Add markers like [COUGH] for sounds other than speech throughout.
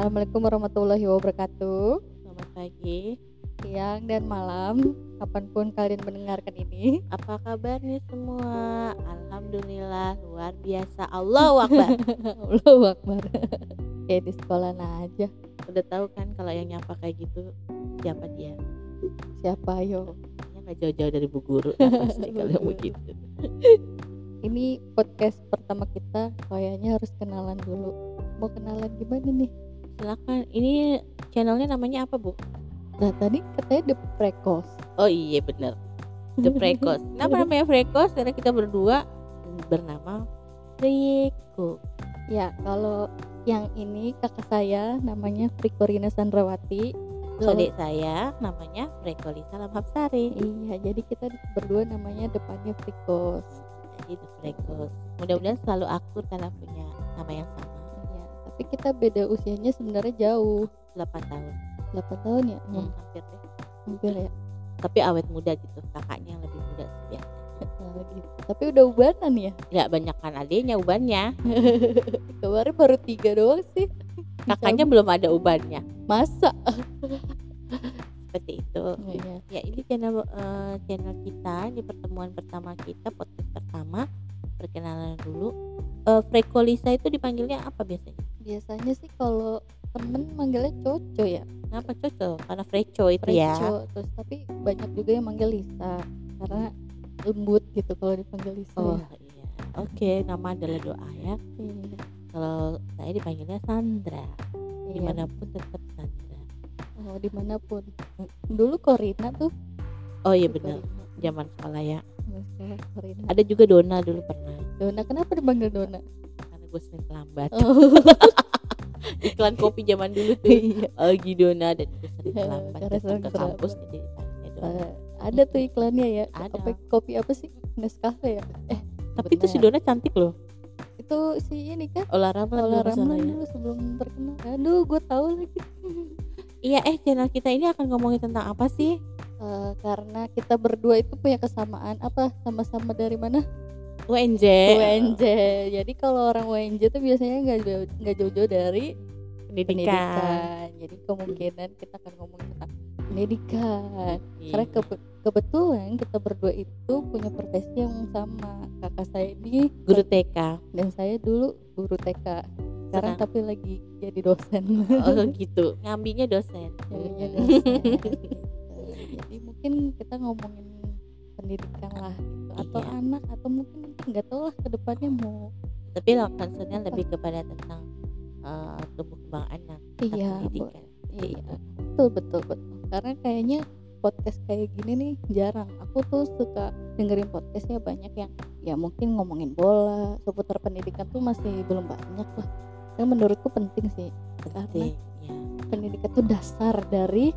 Assalamualaikum warahmatullahi wabarakatuh. Selamat pagi. Siang dan malam, kapan pun kalian mendengarkan ini. Apa kabar nih semua? Alhamdulillah luar biasa. Allahu Akbar. [LAUGHS] Allahu Akbar. Kayak di sekolah aja. Udah tahu kan kalau yang nyapa kayak gitu siapa dia? Siapa yo? Ya nggak jauh-jauh dari Bu Guru [LAUGHS] lah pasti kalau begitu. Ini podcast pertama kita, kayaknya harus kenalan dulu. Mau kenalan gimana nih? Silakan. Ini channelnya namanya apa Bu? Nah tadi katanya The Prekos. Oh iya bener. The Prekos. [LAUGHS] Kenapa namanya Prekos? Karena kita berdua bernama Preko. Ya, kalau yang ini kakak saya namanya Frikorina Sandrawati. Adik saya namanya Prekolisa Lamhapsari. Iya, jadi kita berdua namanya depannya Frikos. Jadi The Prekos. Mudah-mudahan selalu akur karena punya nama yang sama. Tapi kita beda usianya sebenarnya jauh. 8 tahun. 8 tahun ya? Hmm, hampir deh. Hampir ya. Tapi awet muda gitu. Kakaknya yang lebih muda sih gitu. Tapi udah ubanan ya? Ya banyak kan adiknya ubannya. [LAUGHS] Kemarin baru tiga doang sih. Kakaknya belum ada ubannya. Masa? Seperti itu. Iya. Ya ini channel eh, channel kita, ini pertemuan pertama kita, podcast pertama. Perkenalan dulu. Eh Frekolisa itu dipanggilnya apa biasanya? Biasanya sih kalau temen manggilnya Coco ya. Kenapa cocok? Karena Freco itu ya. Preco. Terus tapi banyak juga yang manggil Lisa karena lembut gitu kalau dipanggil Lisa. Oh ya. iya. Oke, nama adalah doa ya. Iya. Kalau saya dipanggilnya Sandra. Iya. Di mana pun tetap Sandra. Oh, di mana pun. Dulu Korina tuh. Oh iya benar. Zaman sekolah ya. Ada juga Dona dulu pernah. Dona kenapa dipanggil Dona? Karena gue sering terlambat. Oh, [LAUGHS] iklan kopi zaman dulu tuh iya. Algi Dona dan itu sering terlambat datang ke kampus jadi Dona. Eh, ada tuh iklannya ya. Ada. Apa kopi apa sih? Nescafe ya? Eh, tapi itu si. Dona cantik loh itu si ini kan Olah Ramlan Olah Ramlan dulu sebelum terkenal. Aduh, gue tahu lagi. [LAUGHS] iya eh channel kita ini akan ngomongin tentang apa sih Eh, karena kita berdua itu punya kesamaan apa sama-sama dari mana UNJ UNJ jadi kalau orang UNJ tuh biasanya nggak jauh nggak jauh-jauh dari pendidikan, pendidikan. Jadi kemungkinan kita akan ngomong tentang pendidikan. Iya. karena kebe- kebetulan kita berdua itu punya profesi yang sama. Kakak saya ini guru TK dan saya dulu guru TK sekarang Sekarang. tapi lagi jadi dosen. Oh [LAUGHS] gitu. Ngambinya dosen? Jadinya [LAUGHS] dosen. [LAUGHS] Jadi mungkin kita ngomongin pendidikan lah gitu. Atau Iya. anak atau mungkin nggak tahu lah ke depannya mau tapi lah concernnya lebih kepada tentang eh, tumbuh kembang anak Iya, pendidikan iya betul betul betul. Karena kayaknya podcast kayak gini nih jarang. Aku tuh suka dengerin podcastnya banyak yang ya mungkin ngomongin bola seputar pendidikan tuh masih belum banyak lah. Dan menurutku penting sih penting ya pendidikan tuh dasar dari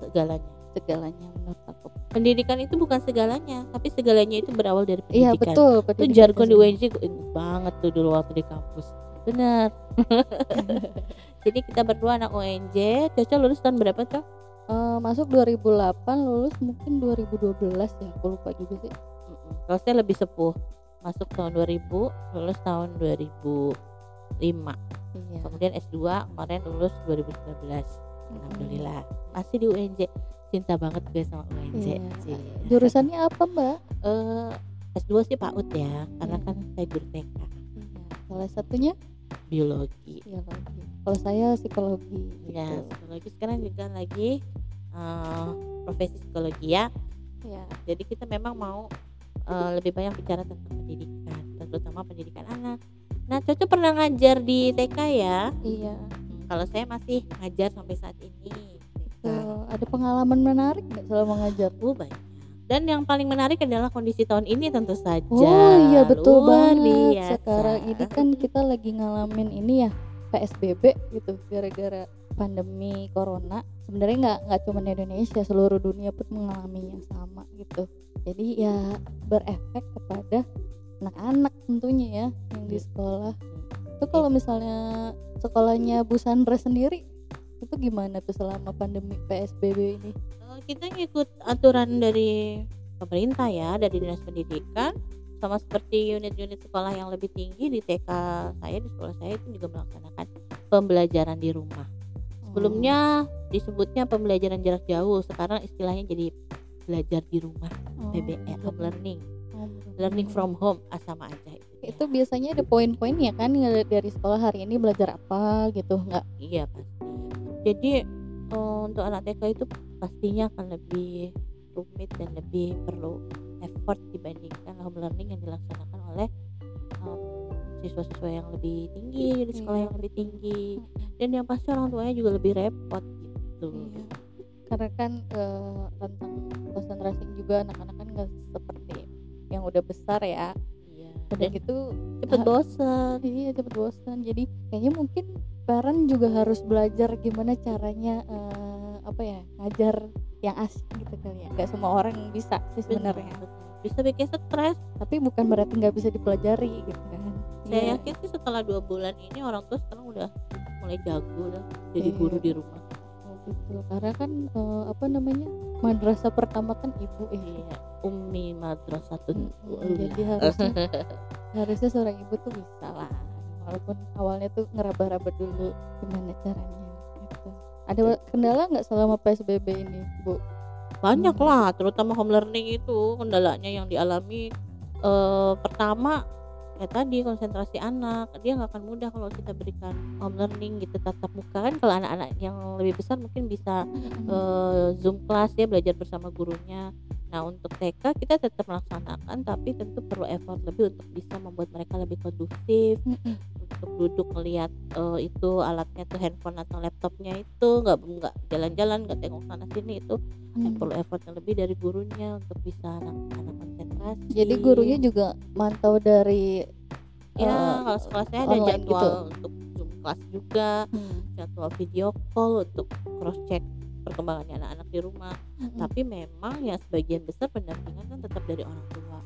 segalanya. segalanya menurut aku. Pendidikan itu bukan segalanya tapi segalanya itu berawal dari iya pendidikan. betul itu jargon di UNJ banget tuh dulu waktu di kampus bener. [LAUGHS] Jadi kita berdua anak UNJ Caca lulus tahun berapa Cok? Eh, masuk 2008 lulus mungkin 2012 ya. Aku lupa juga sih. Kalau saya lebih sepuh. Masuk tahun 2000 lulus tahun 2005 iya. Kemudian S2 kemarin lulus 2019 Alhamdulillah. Masih di UNJ cinta banget gue sama UNJ Iya. sih. jurusannya apa mbak? Eh, S2 sih PAUD ya karena Iya. kan saya guru TK salah satunya biologi. Biologi. Kalau saya psikologi ya gitu. psikologi. Sekarang juga lagi eh, profesi psikologi ya. Ya. Jadi kita memang mau eh, lebih banyak bicara tentang pendidikan terutama pendidikan anak. Nah Coco pernah ngajar di TK ya? Iya. Hmm, kalau saya masih ngajar sampai saat ini TK. Ada pengalaman menarik nggak selama ngajar? Uh, banyak dan yang paling menarik adalah kondisi tahun ini tentu saja. Oh iya betul Luar banget. biasa. sekarang ini kan kita lagi ngalamin ini ya PSBB gitu gara-gara pandemi corona. Sebenarnya nggak nggak cuma di Indonesia seluruh dunia pun mengalami yang sama gitu. Jadi ya berefek kepada anak-anak tentunya ya yang di Iya. sekolah. Itu kalau misalnya sekolahnya Bu Sandra sendiri itu gimana tuh selama pandemi PSBB ini kita ngikut aturan dari pemerintah ya dari dinas pendidikan sama seperti unit-unit sekolah yang lebih tinggi di TK saya di sekolah saya itu juga melaksanakan pembelajaran di rumah. Oh. sebelumnya disebutnya pembelajaran jarak jauh sekarang istilahnya jadi belajar di rumah Oh, PBL home learning. Oh, learning from home ah, sama aja itu, itu biasanya ada poin-poinnya kan ngeliat dari sekolah hari ini belajar apa gitu nggak? Iya pasti. Jadi eh, untuk anak TK itu pastinya akan lebih rumit dan lebih perlu effort dibandingkan home learning yang dilaksanakan oleh em, siswa-siswa yang lebih tinggi di sekolah Iya, yang lebih tinggi. Dan yang pasti orang tuanya juga lebih repot gitu. Iya. karena kan eh, rentang konsentrasi juga anak-anak kan nggak seperti yang udah besar ya. Iya. Udah dan gitu cepet bosen. iya cepet bosan jadi kayaknya mungkin parent juga harus belajar gimana caranya eh, apa ya ngajar yang asik gitu kali ya. Nggak semua orang bisa sih sebenarnya. Benar, benar. bisa bikin stres. Tapi bukan berarti nggak bisa dipelajari gitu kan. Saya Iya. yakin sih setelah dua bulan ini orang tua sekarang udah mulai jago lah jadi Iya. guru di rumah. Oh, betul. Karena kan eh, apa namanya madrasah pertama kan ibu eh iya umi madrasatun Mm, jadi harusnya harusnya seorang ibu tuh bisa lah. Walaupun awalnya tuh ngeraba-raba dulu gimana caranya. Ada kendala nggak selama psbb ini bu? Banyak Hmm. lah terutama home learning itu kendalanya yang dialami eh, pertama kayak tadi konsentrasi anak. Dia nggak akan mudah kalau kita berikan home learning gitu tatap muka. Kan kalau anak-anak yang lebih besar mungkin bisa eh, zoom class ya belajar bersama gurunya nah untuk TK kita tetap melaksanakan tapi tentu perlu effort lebih untuk bisa membuat mereka lebih kondusif untuk duduk melihat eh, itu alatnya tuh handphone atau laptopnya itu nggak nggak jalan-jalan nggak tengok sana sini itu Hmm. perlu effort yang lebih dari gurunya untuk bisa anak-anak konsentrasi jadi gurunya juga mantau dari ya eh, kalau sekolahnya ada online jadwal gitu. untuk zoom class juga hmm, jadwal video call untuk cross check perkembangannya anak-anak di rumah. Mm-mm. tapi memang ya sebagian besar pendampingan kan tetap dari orang tua.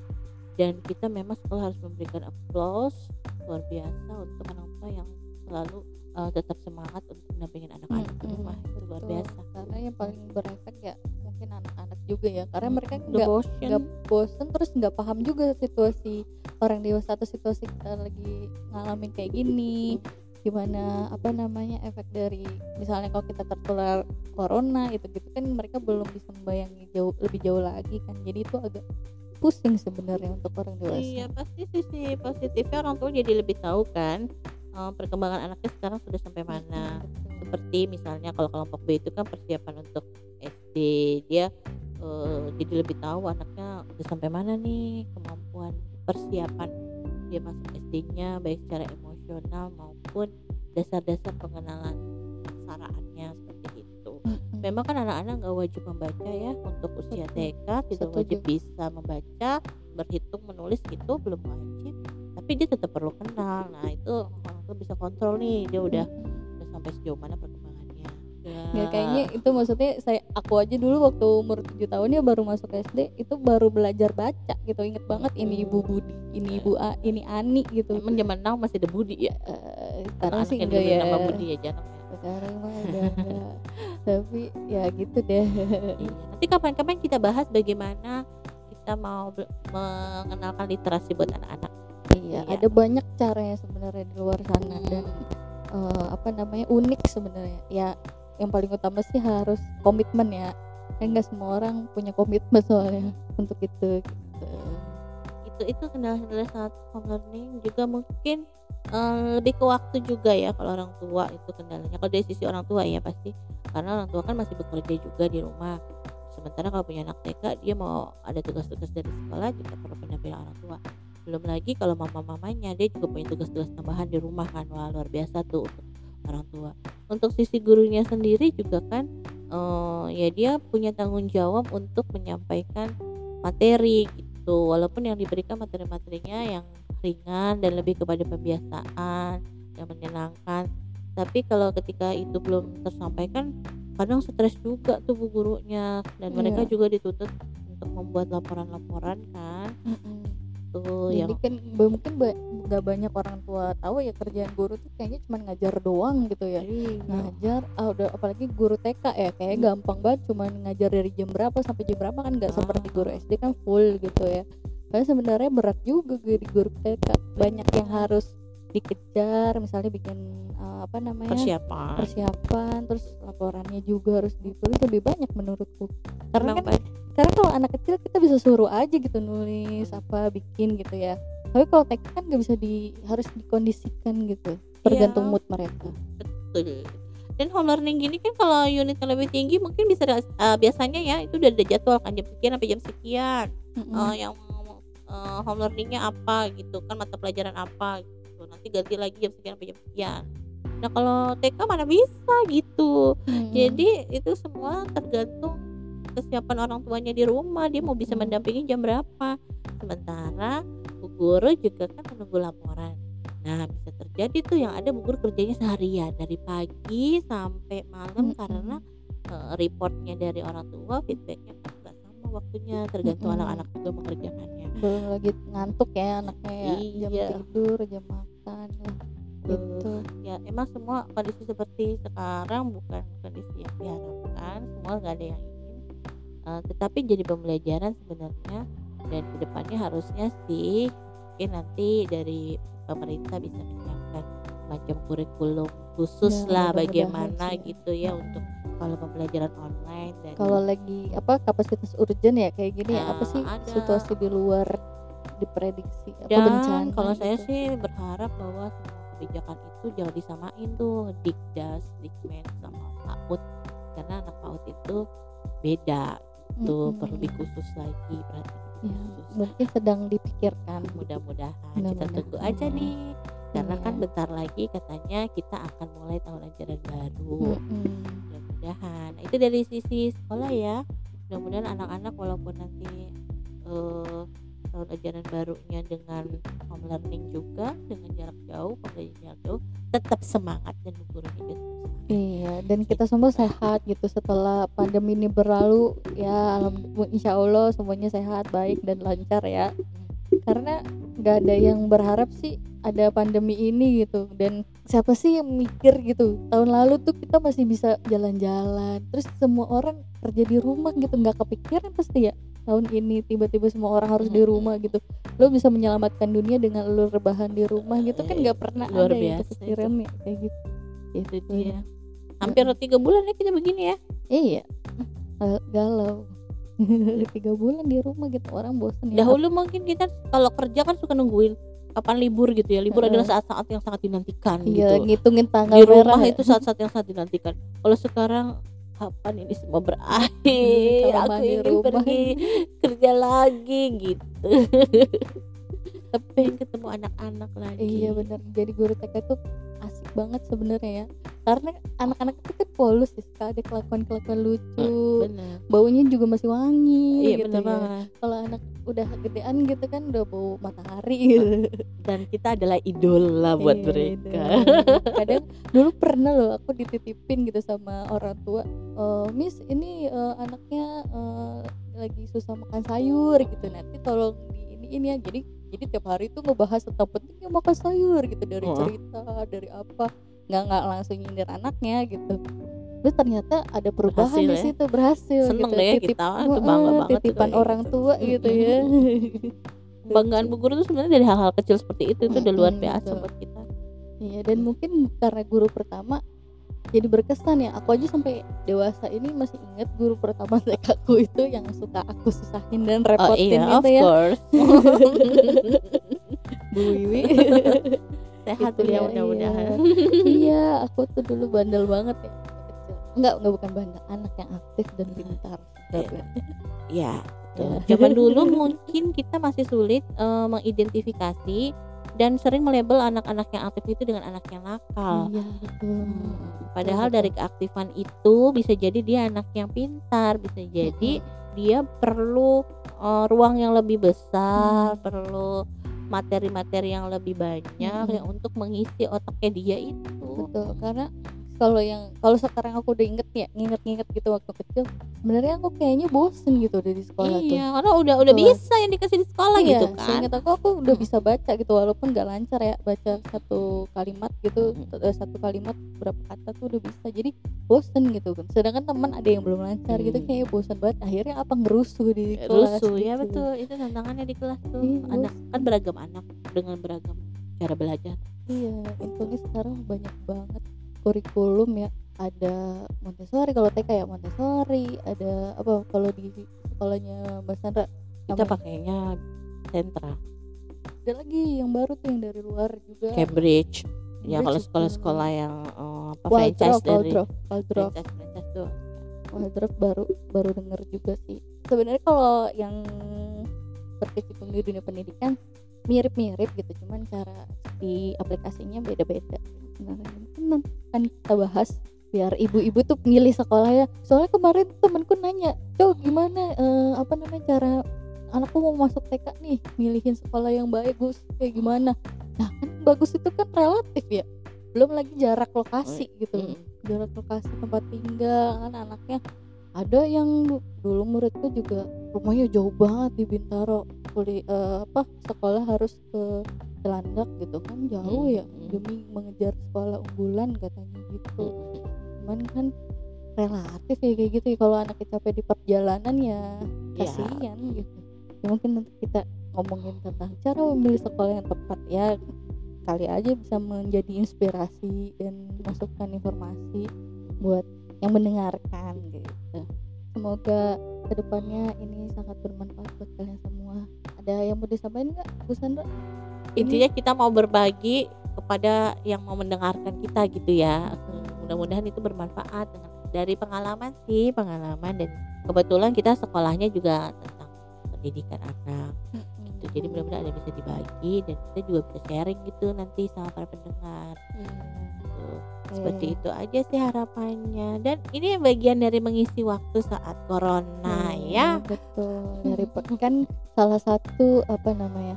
Dan kita memang sekolah harus memberikan applause luar biasa untuk orang tua yang selalu uh, tetap semangat untuk mendampingin anak-anak di Mm-mm, rumah. Itu luar betul. biasa. Karena yang paling berefek ya mungkin anak-anak juga ya. Karena mereka nggak bosen. nggak bosen terus nggak paham juga situasi orang dewasa atau situasi kita lagi ngalamin kayak gini gimana apa namanya efek dari misalnya kalau kita tertular corona itu gitu kan mereka belum bisa membayangi jauh lebih jauh lagi kan jadi itu agak pusing sebenarnya untuk orang dewasa Iya pasti sisi positifnya orang tua jadi lebih tahu kan eh, perkembangan anaknya sekarang sudah sampai mana. Betul. Seperti misalnya kalau kelompok B itu kan persiapan untuk SD dia eh, jadi lebih tahu anaknya udah sampai mana nih kemampuan persiapan dia masuk SD-nya baik secara emosional maupun dasar-dasar pengenalan aksaraannya seperti itu. Memang kan anak-anak nggak wajib membaca ya untuk usia. TK tidak wajib bisa membaca, berhitung, menulis gitu belum wajib. Tapi dia tetap perlu kenal. Nah itu orang tua bisa kontrol nih dia udah udah sampai sejauh mana perkembangannya. Ya kayaknya itu maksudnya saya aku aja dulu waktu umur 7 tahun ya baru masuk SD itu baru belajar baca gitu inget banget ini Ibu Budi, ini Ibu A, ini Ani gitu. Emang zaman now masih ada Budi ya. Eh, sekarang sih enggak ya. nama Budi ya jarang ya. Sekarang mah udah enggak. [LAUGHS] Tapi ya gitu deh. Iya. Nanti kapan-kapan kita bahas bagaimana kita mau mengenalkan literasi buat anak-anak. Iya, Iya. ada banyak caranya sebenarnya di luar sana dan eh, apa namanya unik sebenarnya. Ya yang paling utama sih harus komitmen ya. Kan nggak semua orang punya komitmen soalnya untuk itu. Gitu. itu itu kendala-kendala saat home learning juga mungkin eh, lebih ke waktu juga ya kalau orang tua itu kendalanya kalau dari sisi orang tua ya pasti karena orang tua kan masih bekerja juga di rumah sementara kalau punya anak TK dia mau ada tugas-tugas dari sekolah juga perlu pendampingan orang tua belum lagi kalau mama-mamanya dia juga punya tugas-tugas tambahan di rumah kan wah luar biasa tuh untuk orang tua untuk sisi gurunya sendiri juga kan eh, ya dia punya tanggung jawab untuk menyampaikan materi gitu walaupun yang diberikan materi-materinya yang ringan dan lebih kepada pembiasaan yang menyenangkan tapi kalau ketika itu belum tersampaikan kadang stres juga tuh bu gurunya dan mereka Iya. juga dituntut untuk membuat laporan-laporan kan Mm-mm. tuh Jadi yang kan mungkin nggak banyak orang tua tahu ya kerjaan guru tuh kayaknya cuma ngajar doang gitu ya. Iya. Ngajar, ah, udah apalagi guru TK ya kayak gampang banget cuma ngajar dari jam berapa sampai jam berapa kan nggak seperti guru SD kan full gitu ya. Karena sebenarnya berat juga jadi guru TK. Banyak yang harus dikejar misalnya bikin uh, apa namanya persiapan persiapan terus laporannya juga harus ditulis lebih banyak menurutku karena Emang kan baik. karena kalau anak kecil kita bisa suruh aja gitu nulis apa bikin gitu ya tapi kalau TK kan nggak bisa di harus dikondisikan gitu tergantung Iya. mood mereka Betul. Dan home learning gini kan kalau unitnya lebih tinggi mungkin bisa eh, biasanya ya itu udah ada jadwal kan jam sekian sampai jam sekian. Mm-mm. Eh, yang eh, home learningnya apa gitu kan mata pelajaran apa gitu. Nanti ganti lagi jam sekian sampai jam sekian. Nah kalau TK mana bisa gitu. Jadi itu semua tergantung kesiapan orang tuanya di rumah dia mau bisa Hmm. mendampingi jam berapa. Sementara bu guru juga kan menunggu laporan. Nah bisa terjadi tuh yang ada bu guru kerjanya seharian dari pagi sampai malam Mm-mm. karena eh, reportnya dari orang tua feedbacknya kan nggak sama waktunya tergantung Mm-mm. anak-anak juga mengerjakannya. belum lagi ngantuk ya anaknya ya jam Iya. tidur jam makan lah gitu ya emang semua kondisi seperti sekarang bukan kondisi yang diharapkan semua nggak ada yang ingin Eh, tetapi jadi pembelajaran sebenarnya dan ke depannya harusnya sih mungkin nanti dari pemerintah bisa menyiapkan macam kurikulum khusus Ya, lah bagaimana sih. gitu ya untuk kalau pembelajaran online dan kalau lagi apa kapasitas urgent ya kayak gini ya apa sih ada. situasi di luar diprediksi apa dan bencana kalau saya gitu. sih berharap bahwa semua kebijakan itu jangan disamain tuh dikdas dikmen sama PAUD karena anak PAUD itu beda tuh Mm-mm. perlu lebih khusus lagi perhatian Ya, mungkin sedang dipikirkan. Mudah-mudahan kita Mudah-mudahan. tunggu aja nih karena kan Iya. bentar lagi katanya kita akan mulai tahun ajaran baru. Mudah-mudahan. Itu dari sisi sekolah ya. Mudah-mudahan anak-anak walaupun nanti eh, tahun ajaran barunya dengan home learning juga dengan jarak jauh pembelajaran jarak jauh tetap semangat dan gurunya juga. Iya, dan kita semua sehat gitu setelah pandemi ini berlalu ya insya Allah semuanya sehat baik dan lancar ya. Karena nggak ada yang berharap sih ada pandemi ini gitu. Dan siapa sih yang mikir gitu tahun lalu tuh kita masih bisa jalan-jalan terus semua orang kerja di rumah gitu nggak kepikiran pasti ya tahun ini tiba-tiba semua orang harus di rumah gitu. Lo bisa menyelamatkan dunia dengan lo rebahan di rumah gitu kan nggak pernah Luar ada biasa itu. Pikirannya kayak gitu. Itu dia. Hampir tiga bulan ya kita begini ya? Iya, Eh, galau. [LAUGHS] Tiga bulan di rumah gitu orang bosan ya. dahulu mungkin kita kalau kerja kan suka nungguin kapan libur gitu ya. Libur Heeh. adalah saat-saat yang sangat dinantikan Iya, gitu. ngitungin tanggal di rumah merah ya. itu saat-saat yang sangat dinantikan. Kalau sekarang kapan ini semua berakhir kalau aku ingin rumah. pergi kerja lagi gitu [LAUGHS] tapi pengen ketemu anak-anak lagi Iya benar. Jadi guru TK itu asik banget sebenarnya ya. Karena anak-anak itu kan polos ya, suka ada kelakuan-kelakuan lucu. benar Baunya juga masih wangi iya gitu benar ya. banget Kalau anak udah gedean gitu kan udah bau matahari gitu. dan kita adalah idola buat Iya, mereka bener. Kadang dulu pernah loh aku dititipin gitu sama orang tua. "Eh, Miss ini eh, anaknya eh, lagi susah makan sayur gitu. Nanti tolong di ini ini ya. Jadi jadi tiap hari tuh ngebahas tentang pentingnya makan sayur gitu dari Oh. cerita dari apa nggak nggak langsung nyindir anaknya gitu. Terus ternyata ada perubahan Berhasil di ya. situ berhasil Seneng gitu. deh ya Titip- kita, itu Heeh, bangga banget tuh titipan kayak orang gitu. tua gitu ya. kebanggaan bu guru tuh sebenarnya dari hal-hal kecil seperti itu itu udah luar biasa buat kita Iya dan mungkin karena guru pertama jadi berkesan ya. Aku aja sampai dewasa ini masih ingat guru pertama [LAUGHS] TK aku itu yang suka aku susahin dan oh repotin iya of itu ya. course. [LAUGHS] Bu Wiwi. Sehat Gitu ya ya, mudah-mudahan. Iya aku tuh dulu bandel banget ya. Enggak enggak bukan bandel anak yang aktif dan pintar. Iya. ya Ya. zaman dulu [LAUGHS] mungkin kita masih sulit eh, mengidentifikasi dan sering melabel anak-anak yang aktif itu dengan anak yang nakal iya betul Hmm, Padahal betul. dari keaktifan itu bisa jadi dia anak yang pintar, bisa jadi dia perlu uh, ruang yang lebih besar, Hmm. perlu materi-materi yang lebih banyak Hmm. yang untuk mengisi otaknya dia itu. betul karena kalau yang kalau sekarang aku udah inget ya nginget-nginget gitu waktu kecil sebenarnya aku kayaknya bosen gitu dari sekolah tuh Iya, karena udah udah bisa yang dikasih di sekolah Iya, gitu kan. Seingat aku aku udah bisa baca gitu walaupun nggak lancar ya baca satu kalimat gitu Mm. eh, satu kalimat berapa kata tuh udah bisa jadi bosen gitu kan. Sedangkan teman ada yang belum lancar gitu Hmm. kayak bosen banget. Akhirnya apa ngerusuh di kelas. Rusuh ya gitu. betul, itu tantangannya di kelas tuh. Iya, anak kan beragam anak dengan beragam cara belajar. iya untungnya sekarang banyak banget kurikulum ya ada Montessori kalau TK ya Montessori ada apa kalau di sekolahnya Mbak Sandra? Kita namanya- pakainya sentra. Ada lagi yang baru tuh yang dari luar juga. Cambridge. Ya kalau Cambridge sekolah-sekolah juga. yang eh, apa Waldorf franchise dari Waldorf Waldorf franchise franchise tuh. Waldorf baru baru denger juga sih. Sebenarnya kalau yang berkecimpung di dunia pendidikan mirip-mirip gitu cuman cara di aplikasinya beda-beda. Sebenarnya mungkin nanti akan kita bahas biar ibu-ibu tuh milih sekolah ya. Soalnya kemarin temenku nanya cowok gimana eh, apa namanya cara anakku mau masuk TK nih? Milihin sekolah yang bagus kayak gimana? Nah kan bagus itu kan relatif ya. Belum lagi jarak lokasi gitu. Mm. jarak lokasi tempat tinggal kan anaknya ada yang du- dulu muridku juga rumahnya jauh banget di Bintaro kuli eh, apa sekolah harus ke Cilandak gitu kan jauh Mm, ya mm. demi mengejar sekolah unggulan katanya gitu Mm. cuman kan relatif ya kayak gitu ya kalau anaknya capek di perjalanan ya Ya. kasihan gitu ya mungkin nanti kita ngomongin tentang cara memilih sekolah yang tepat ya kali aja bisa menjadi inspirasi dan masukan informasi buat yang mendengarkan gitu semoga ke depannya ini sangat bermanfaat buat kalian semua. Ada yang mau disampaikan nggak Bu Sandra? Intinya kita mau berbagi kepada yang mau mendengarkan kita gitu ya. Mudah-mudahan itu bermanfaat dengan dari pengalaman sih pengalaman dan kebetulan kita sekolahnya juga tentang pendidikan anak gitu. Jadi mudah-mudahan ada bisa dibagi dan kita juga bisa sharing gitu nanti sama para pendengar. Gitu. Seperti Iya. itu aja sih harapannya. Dan ini bagian dari mengisi waktu saat corona Hmm, ya. betul. [LAUGHS] Dari kan salah satu apa namanya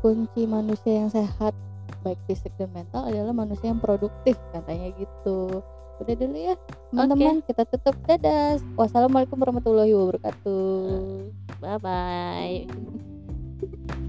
kunci manusia yang sehat baik fisik dan mental adalah manusia yang produktif katanya gitu. Udah dulu ya teman-teman. Kita tutup. Dadah. Wassalamualaikum warahmatullahi wabarakatuh. Bye bye